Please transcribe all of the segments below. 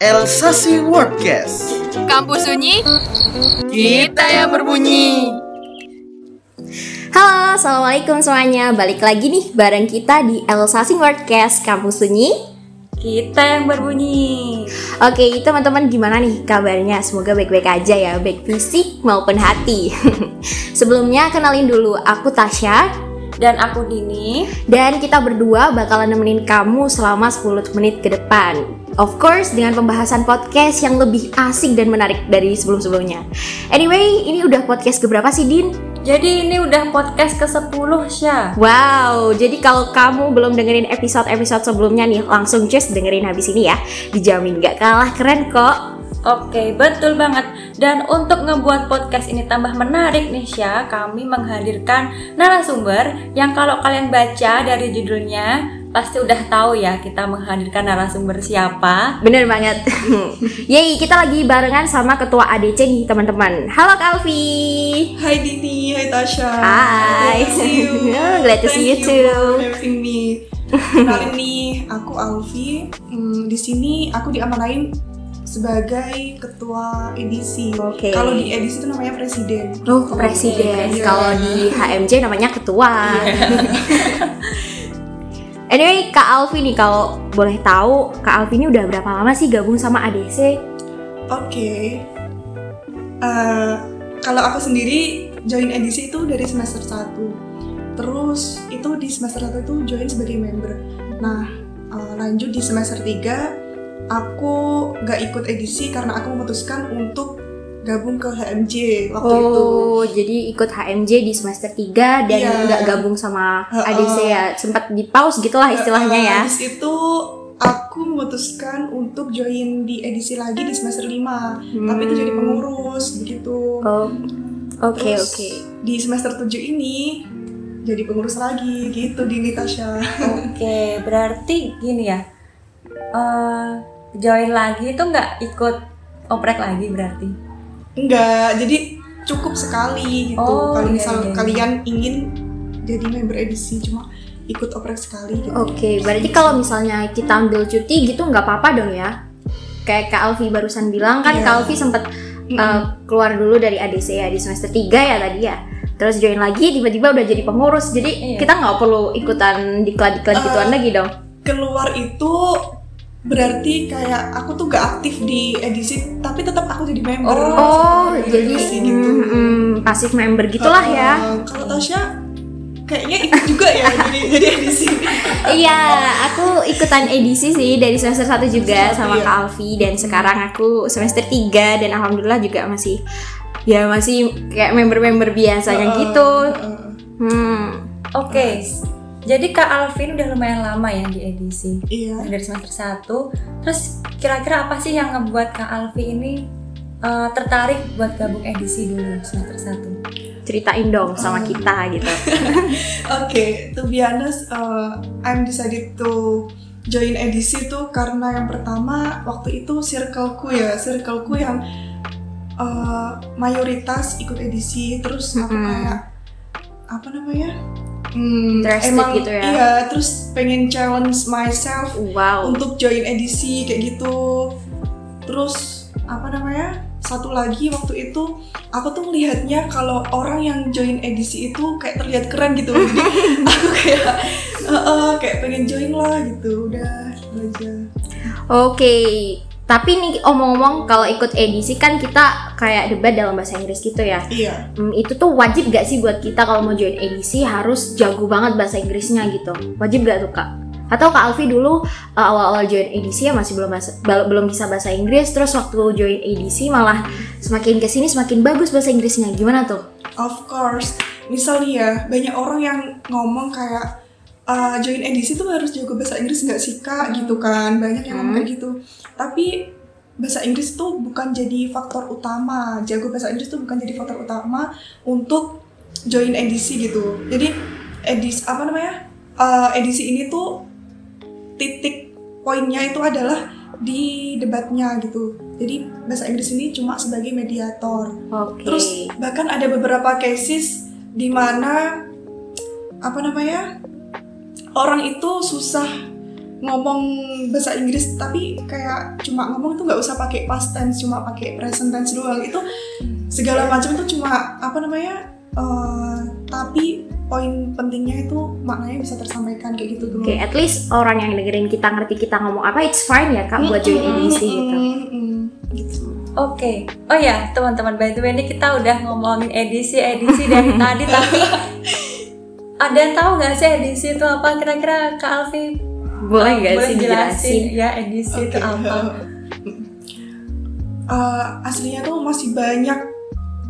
Elsasi Wordcast. Kampus Sunyi, kita yang berbunyi. Halo, Assalamualaikum semuanya Balik lagi nih bareng kita di Elsasing Wordcast Kampus Sunyi Kita yang berbunyi. Oke, teman-teman gimana nih kabarnya? Semoga baik-baik aja ya, baik fisik maupun hati Sebelumnya kenalin dulu, aku Tasya Dan aku Dini. Dan kita berdua bakalan nemenin kamu selama 10 menit ke depan Of course dengan pembahasan podcast yang lebih asik dan menarik dari sebelum-sebelumnya Anyway, ini udah podcast keberapa sih Din? Jadi ini udah podcast ke-10 Syah. Wow, jadi kalau kamu belum dengerin episode-episode sebelumnya nih, langsung just dengerin habis ini ya. Dijamin gak kalah keren kok. Oke, betul banget. Dan untuk ngebuat podcast ini tambah menarik nih Syah, kami menghadirkan narasumber yang kalau kalian baca dari judulnya pasti udah tahu ya kita menghadirkan narasumber siapa. Bener banget. Yeay, kita lagi barengan sama ketua ADC nih teman-teman. Halo Kak Alfi. Hai Dini, hai Tasha. Hai. Glad to see you. Glad to see you Thank too. for having me. Kenalin nih, aku Alfi. Hmm, di sini aku diamanain sebagai ketua edisi. Oke. Kalau di edisi itu namanya presiden. Oh, presiden. Iya. Kalau di HMJ namanya ketua. Anyway, Kak Alfi nih kalau boleh tahu, Kak Alfi ini udah berapa lama sih gabung sama ADC? Oke. Eh, kalau aku sendiri join edisi itu dari semester 1. Terus itu di semester 1 itu join sebagai member. Nah, eh, lanjut di semester 3 aku gak ikut edisi karena aku memutuskan untuk gabung ke HMJ waktu itu. Oh, jadi ikut HMJ di semester 3 dan Iya. nggak gabung sama Heeh. ADC ya. Sempat di pause gitulah istilahnya ya. Habis itu aku memutuskan untuk join di edisi lagi di semester 5. Tapi itu jadi pengurus begitu. Oh. Oke, Terus oke. Di semester 7 ini jadi pengurus lagi gitu di Natasha. Oke, berarti gini ya. eh join lagi itu nggak ikut oprek lagi berarti. Enggak, jadi cukup sekali gitu. Oh, Kalau iya, misal iya, iya. kalian ingin jadi member edisi cuma ikut oprek sekali gitu. Oke, berarti kalau misalnya kita ambil cuti gitu nggak apa-apa dong ya? Kayak Kak Alfi barusan bilang kan Iya. Kak Alfi sempat uh, keluar dulu dari ADC ya di semester 3 ya tadi ya. Terus join lagi tiba-tiba udah jadi pengurus. Jadi Iya. kita nggak perlu ikutan diklat-diklat Eh, gituan lagi dong. Keluar itu berarti kayak aku tuh gak aktif di edisi tapi tetap aku jadi member. Oh, Di jadi edisi gitu. mm, mm, pasif member gitulah ya. Eh, kalau Tasya kayaknya ikut juga ya jadi jadi edisi. Iya, aku ikutan edisi sih dari semester 1 juga Semester sama satu, Kak Alfi dan sekarang aku semester 3 dan alhamdulillah juga masih ya masih kayak member-member biasanya Eh, gitu. eh, Hmm. Oke. Jadi Kak Alvin udah lumayan lama ya di edisi. Iya. Dari semester 1. Terus kira-kira apa sih yang ngebuat Kak Alfi ini eh, tertarik buat gabung edisi dulu semester 1? Ceritain dong sama kita gitu. Oke, to be honest, uh, I'm decided to join edisi tuh karena yang pertama waktu itu circleku ya, circleku yang uh, mayoritas ikut edisi, terus aku Mm-mm. kayak apa namanya? Hmm, Interested gitu ya? Iya, terus pengen challenge myself Wow. untuk join edisi kayak gitu. Terus apa namanya? Satu lagi waktu itu aku tuh melihatnya kalau orang yang join edisi itu kayak terlihat keren gitu. Jadi aku kayak "Eh, eh, kayak pengen join lah gitu. Udah gitu aja. Oke. Tapi nih omong-omong kalau ikut edisi kan kita kayak debat dalam bahasa Inggris gitu ya. Iya. Hmm, itu tuh wajib gak sih buat kita kalau mau join edisi harus jago banget bahasa Inggrisnya gitu? Wajib gak tuh kak? Atau kak Alfi dulu uh, awal-awal join edisi ya masih belum bahasa, belum bisa bahasa Inggris, terus waktu join edisi malah semakin ke sini semakin bagus bahasa Inggrisnya. Gimana tuh? Of course. Misal nih ya, banyak orang yang ngomong kayak "Ah, join edisi tuh harus jago bahasa Inggris nggak sih kak? Gitu kan banyak yang ngomong kayak gitu. Tapi bahasa Inggris tuh bukan jadi faktor utama. Jago bahasa Inggris tuh bukan jadi faktor utama untuk join edisi gitu. Jadi edisi apa namanya Eh, edisi ini tuh titik poinnya itu adalah di debatnya gitu. Jadi bahasa Inggris ini cuma sebagai mediator. Oke. Terus bahkan ada beberapa cases di mana apa namanya orang itu susah ngomong bahasa Inggris tapi kayak cuma ngomong itu nggak usah pakai past tense cuma pakai present tense doang. Itu segala macam itu cuma apa namanya eh, tapi poin pentingnya itu maknanya bisa tersampaikan kayak gitu tuh. Oke, at least orang yang dengerin kita ngerti kita ngomong apa, it's fine ya kak buat join edisi gitu. gitu. Oke, oh ya teman-teman, by the way ini kita udah ngomongin edisi-edisi dari tadi, tapi ada yang tahu nggak sih edisi itu apa? Kira-kira Kak Alfi Boleh nggak sih jelasin dijelasin? ya edisi itu Oke. apa? Eh, aslinya tuh masih banyak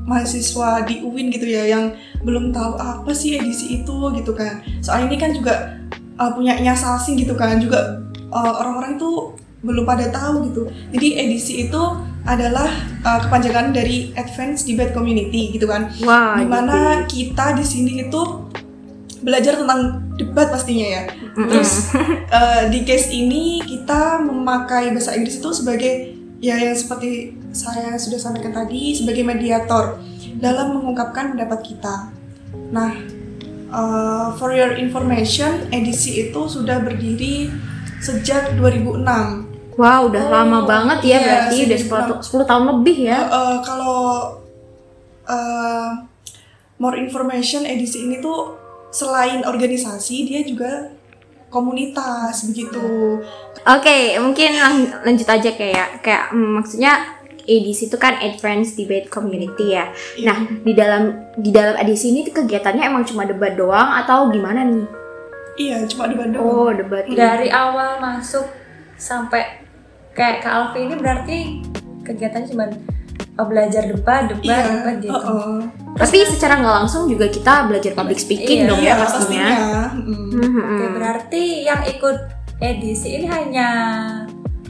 mahasiswa di UIN gitu ya yang belum tahu apa sih edisi itu gitu kan. Soalnya ini kan juga uh, punya Sasing gitu kan, juga uh, orang-orang itu belum pada tahu gitu. Jadi edisi itu adalah uh, kepanjangan dari Advanced Debate Community gitu kan. Wah, Di mana kita di sini itu belajar tentang debat pastinya ya. Terus eh, di case ini kita memakai bahasa Inggris itu sebagai ya yang seperti saya sudah sampaikan tadi sebagai mediator dalam mengungkapkan pendapat kita. Nah, eh, for your information, edisi itu sudah berdiri sejak 2006. Wow, udah Oh, lama banget ya iya, berarti udah sembilan 10, 10 tahun lebih ya. Eh, eh, kalau eh, more information edisi ini tuh selain organisasi dia juga komunitas begitu. Oke, mungkin lang- lanjut aja kayak kayak mm, maksudnya edisi itu kan Advanced Debate Community ya. Nah, di dalam di dalam edisi ini kegiatannya emang cuma debat doang atau gimana nih? Iya, cuma di Bandung. Oh, debat. Dari awal masuk sampai kayak Kak Alfi ini berarti kegiatannya cuma oh, belajar debat, debat, iya. debat gitu. uh-uh. Tapi secara nggak langsung juga kita belajar public speaking Iya. dong Iya, ya pastinya. pastinya. Mm. Mhm. Oke, berarti yang ikut edisi ini hanya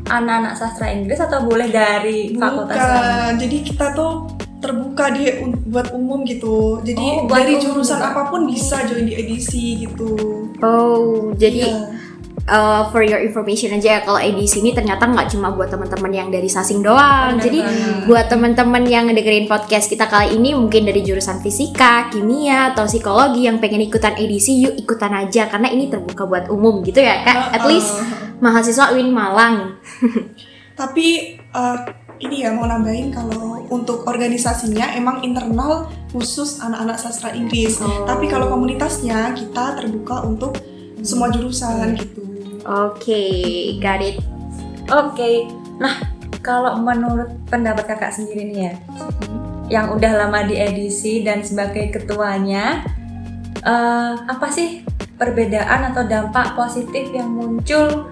anak-anak sastra Inggris atau boleh dari fakultas lain? Bukan. Jadi kita tuh terbuka di un- buat umum gitu. Jadi Oh, dari umum jurusan juga. apa pun bisa join di edisi gitu. Oh, jadi Iya. Uh, for your information aja ya kalau edisi ini ternyata nggak cuma buat teman-teman yang dari Sasing doang. Bener Jadi banget. buat teman-teman yang dengerin podcast kita kali ini mungkin dari jurusan fisika, kimia atau psikologi yang pengen ikutan edisi, yuk ikutan aja karena ini terbuka buat umum gitu ya kak. At Uh-uh. least mahasiswa UIN Malang. Tapi eh, ini ya mau nambahin kalau untuk organisasinya emang internal khusus anak-anak sastra Inggris. Oh. Tapi kalau komunitasnya kita terbuka untuk semua jurusan gitu. Oke, got it. Oke, nah kalau menurut pendapat kakak sendiri nih ya, yang udah lama di edisi dan sebagai ketuanya, eh, apa sih perbedaan atau dampak positif yang muncul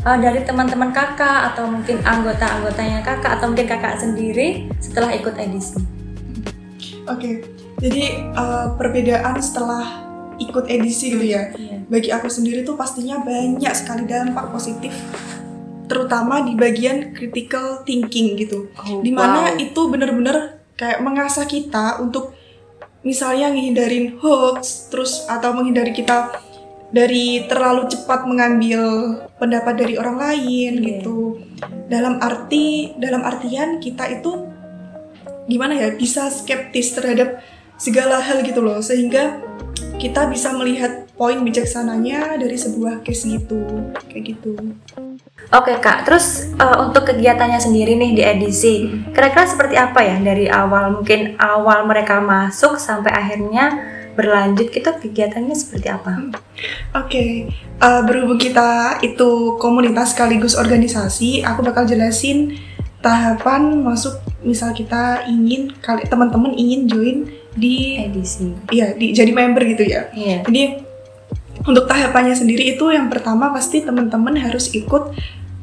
eh, dari teman-teman kakak atau mungkin anggota-anggotanya kakak atau mungkin kakak sendiri setelah ikut edisi? Oke, jadi eh, perbedaan setelah ikut edisi gitu ya. Iya. Bagi aku sendiri tuh pastinya banyak sekali dampak positif, terutama di bagian critical thinking gitu. Di mana itu bener-bener kayak mengasah kita untuk misalnya ngehindarin hoax, terus atau menghindari kita dari terlalu cepat mengambil pendapat dari orang lain Iya. gitu. Dalam arti dalam artian kita itu gimana ya bisa skeptis terhadap segala hal gitu loh sehingga kita bisa melihat poin bijaksananya dari sebuah case gitu kayak gitu. Oke kak, terus eh, untuk kegiatannya sendiri nih di edisi, kira-kira seperti apa ya dari awal mungkin awal mereka masuk sampai akhirnya berlanjut gitu kegiatannya seperti apa? Oke, eh, berhubung kita itu komunitas sekaligus organisasi, aku bakal jelasin tahapan masuk. Misal kita ingin, kali teman-teman ingin join di, Edisi. iya, di jadi member gitu ya. Iya. Jadi untuk tahapannya sendiri itu yang pertama pasti teman-teman harus ikut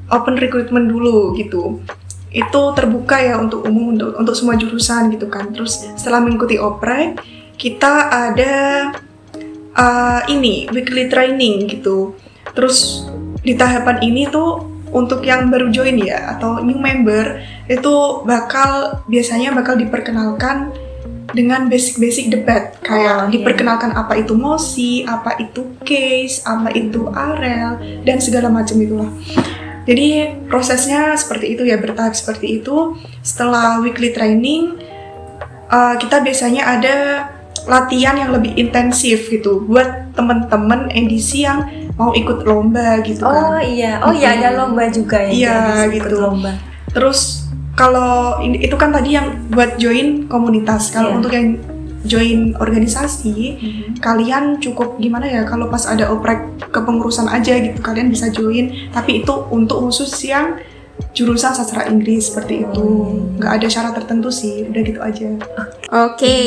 open recruitment dulu gitu. Itu terbuka ya untuk umum untuk untuk semua jurusan gitu kan. Terus setelah mengikuti oprek, kita ada uh, ini weekly training gitu. Terus di tahapan ini tuh untuk yang baru join ya atau new member itu bakal biasanya bakal diperkenalkan dengan basic-basic debat kayak Oh, iya. diperkenalkan apa itu mosi, apa itu case, apa itu arel dan segala macam itulah. Jadi prosesnya seperti itu ya bertahap seperti itu. Setelah weekly training uh, kita biasanya ada latihan yang lebih intensif gitu buat temen-temen edisi yang mau ikut lomba gitu Oh kan. iya, oh iya ada lomba juga ya. Iya, ikut gitu. Lomba. Terus kalau itu kan tadi yang buat join komunitas. Kalau Iya. untuk yang join organisasi, kalian cukup gimana ya? Kalau pas ada oprek kepengurusan aja gitu, kalian bisa join. Tapi itu untuk khusus yang jurusan sastra Inggris seperti itu. Nggak ada syarat tertentu sih. Udah gitu aja. Oke,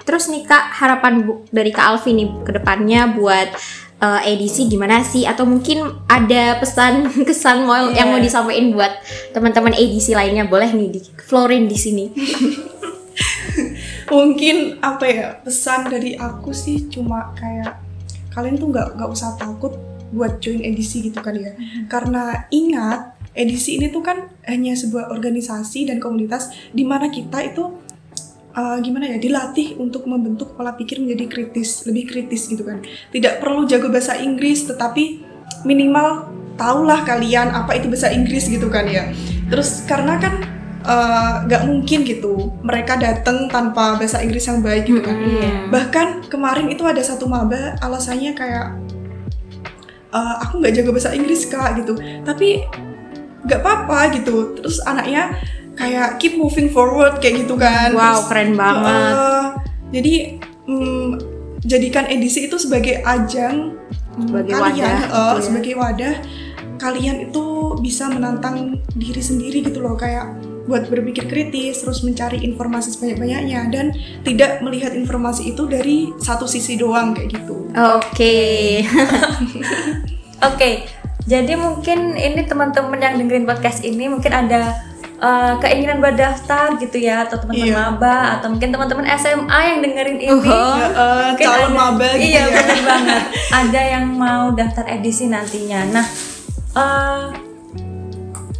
terus nih kak harapan bu- dari kak Alfi nih ke depannya buat uh, edisi gimana sih? Atau mungkin ada pesan kesan mau yang mau disampaikan buat teman-teman edisi lainnya boleh nih di Florin di sini. Mungkin apa ya pesan dari aku sih cuma kayak kalian tuh nggak nggak usah takut buat join edisi gitu kan ya. Karena ingat edisi ini tuh kan hanya sebuah organisasi dan komunitas di mana kita itu uh, gimana ya dilatih untuk membentuk pola pikir menjadi kritis, lebih kritis gitu kan. Tidak perlu jago bahasa Inggris tetapi minimal tahulah kalian apa itu bahasa Inggris gitu kan ya. Terus karena kan uh, nggak mungkin gitu mereka datang tanpa bahasa Inggris yang baik gitu kan. Bahkan kemarin itu ada satu maba alasannya kayak "Eh, aku nggak jago bahasa Inggris kak gitu. Tapi nggak apa-apa gitu. Terus anaknya kayak keep moving forward kayak gitu kan. Wow, Terus, keren banget. eh, jadi mm, jadikan edisi itu sebagai ajang mm, Sebagai kalian, wadah, eh, gitu ya. sebagai wadah kalian itu bisa menantang diri sendiri gitu loh kayak buat berpikir kritis terus mencari informasi sebanyak-banyaknya dan tidak melihat informasi itu dari satu sisi doang kayak gitu. Oke. Oke, jadi mungkin ini teman-teman yang dengerin podcast ini mungkin ada uh, keinginan buat daftar gitu ya atau teman-teman Iya. maba atau mungkin teman-teman SMA yang dengerin ini. Ya, eh, Mungkin calon ada- maba gitu iya, ya. bener banget. Ada yang mau daftar edisi nantinya. Nah, eh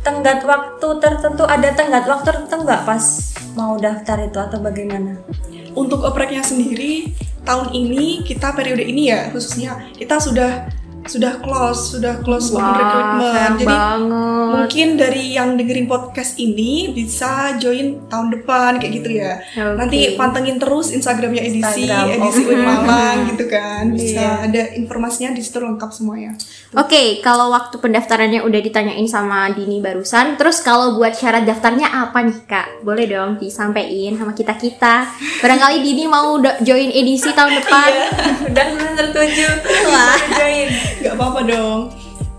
tenggat waktu tertentu ada tenggat waktu tertentu nggak pas mau daftar itu atau bagaimana? Untuk opreknya sendiri tahun ini kita periode ini ya khususnya kita sudah sudah close sudah close open Wah, recruitment. Jadi banget. mungkin dari yang dengerin podcast ini bisa join tahun depan kayak gitu ya. Oke. Nanti pantengin terus Instagramnya edisi Instagram, edisi oke. Uin Malang gitu kan. Bisa Iya. ada informasinya di situ lengkap semuanya. Oke, kalau waktu pendaftarannya udah ditanyain sama Dini barusan, terus kalau buat syarat daftarnya apa nih kak? Boleh dong disampaikan sama kita kita. Barangkali Dini mau join edisi tahun depan. Dan belum tertuju. Wah. Join. Gak apa-apa dong.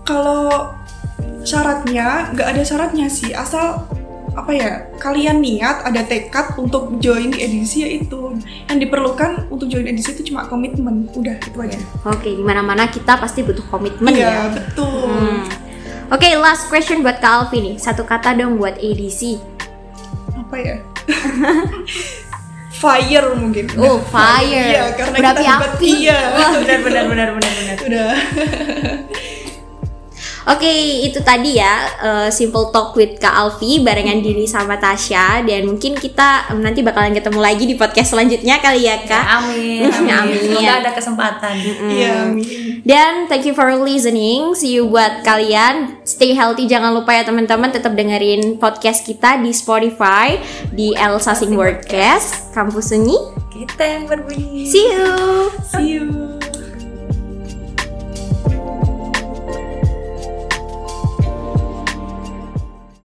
Kalau syaratnya nggak ada syaratnya sih asal apa ya kalian niat ada tekad untuk join di edisi ya itu yang diperlukan untuk join edisi itu cuma komitmen udah itu aja Oke, di mana-mana kita pasti butuh komitmen iya ya. betul Hmm. Oke, last question buat Kak Alfi nih. Satu kata dong buat edisi. apa ya fire mungkin Oh, fire. iya karena Berapi kita api. iya Benar benar benar benar benar. udah Oke, itu tadi ya eh, Simple Talk with Kak Alfi barengan Dini sama Tasya dan mungkin kita em, nanti bakalan ketemu lagi di podcast selanjutnya kali ya Kak. Amin. Ya, Amin. amin. Semoga ada kesempatan. iya amin. Dan thank you for listening. See you buat kalian. Stay healthy. Jangan lupa ya teman-teman tetap dengerin podcast kita di Spotify di Elsa Sing Wordcast Kampus Sunyi. Kita yang berbunyi. See you. see you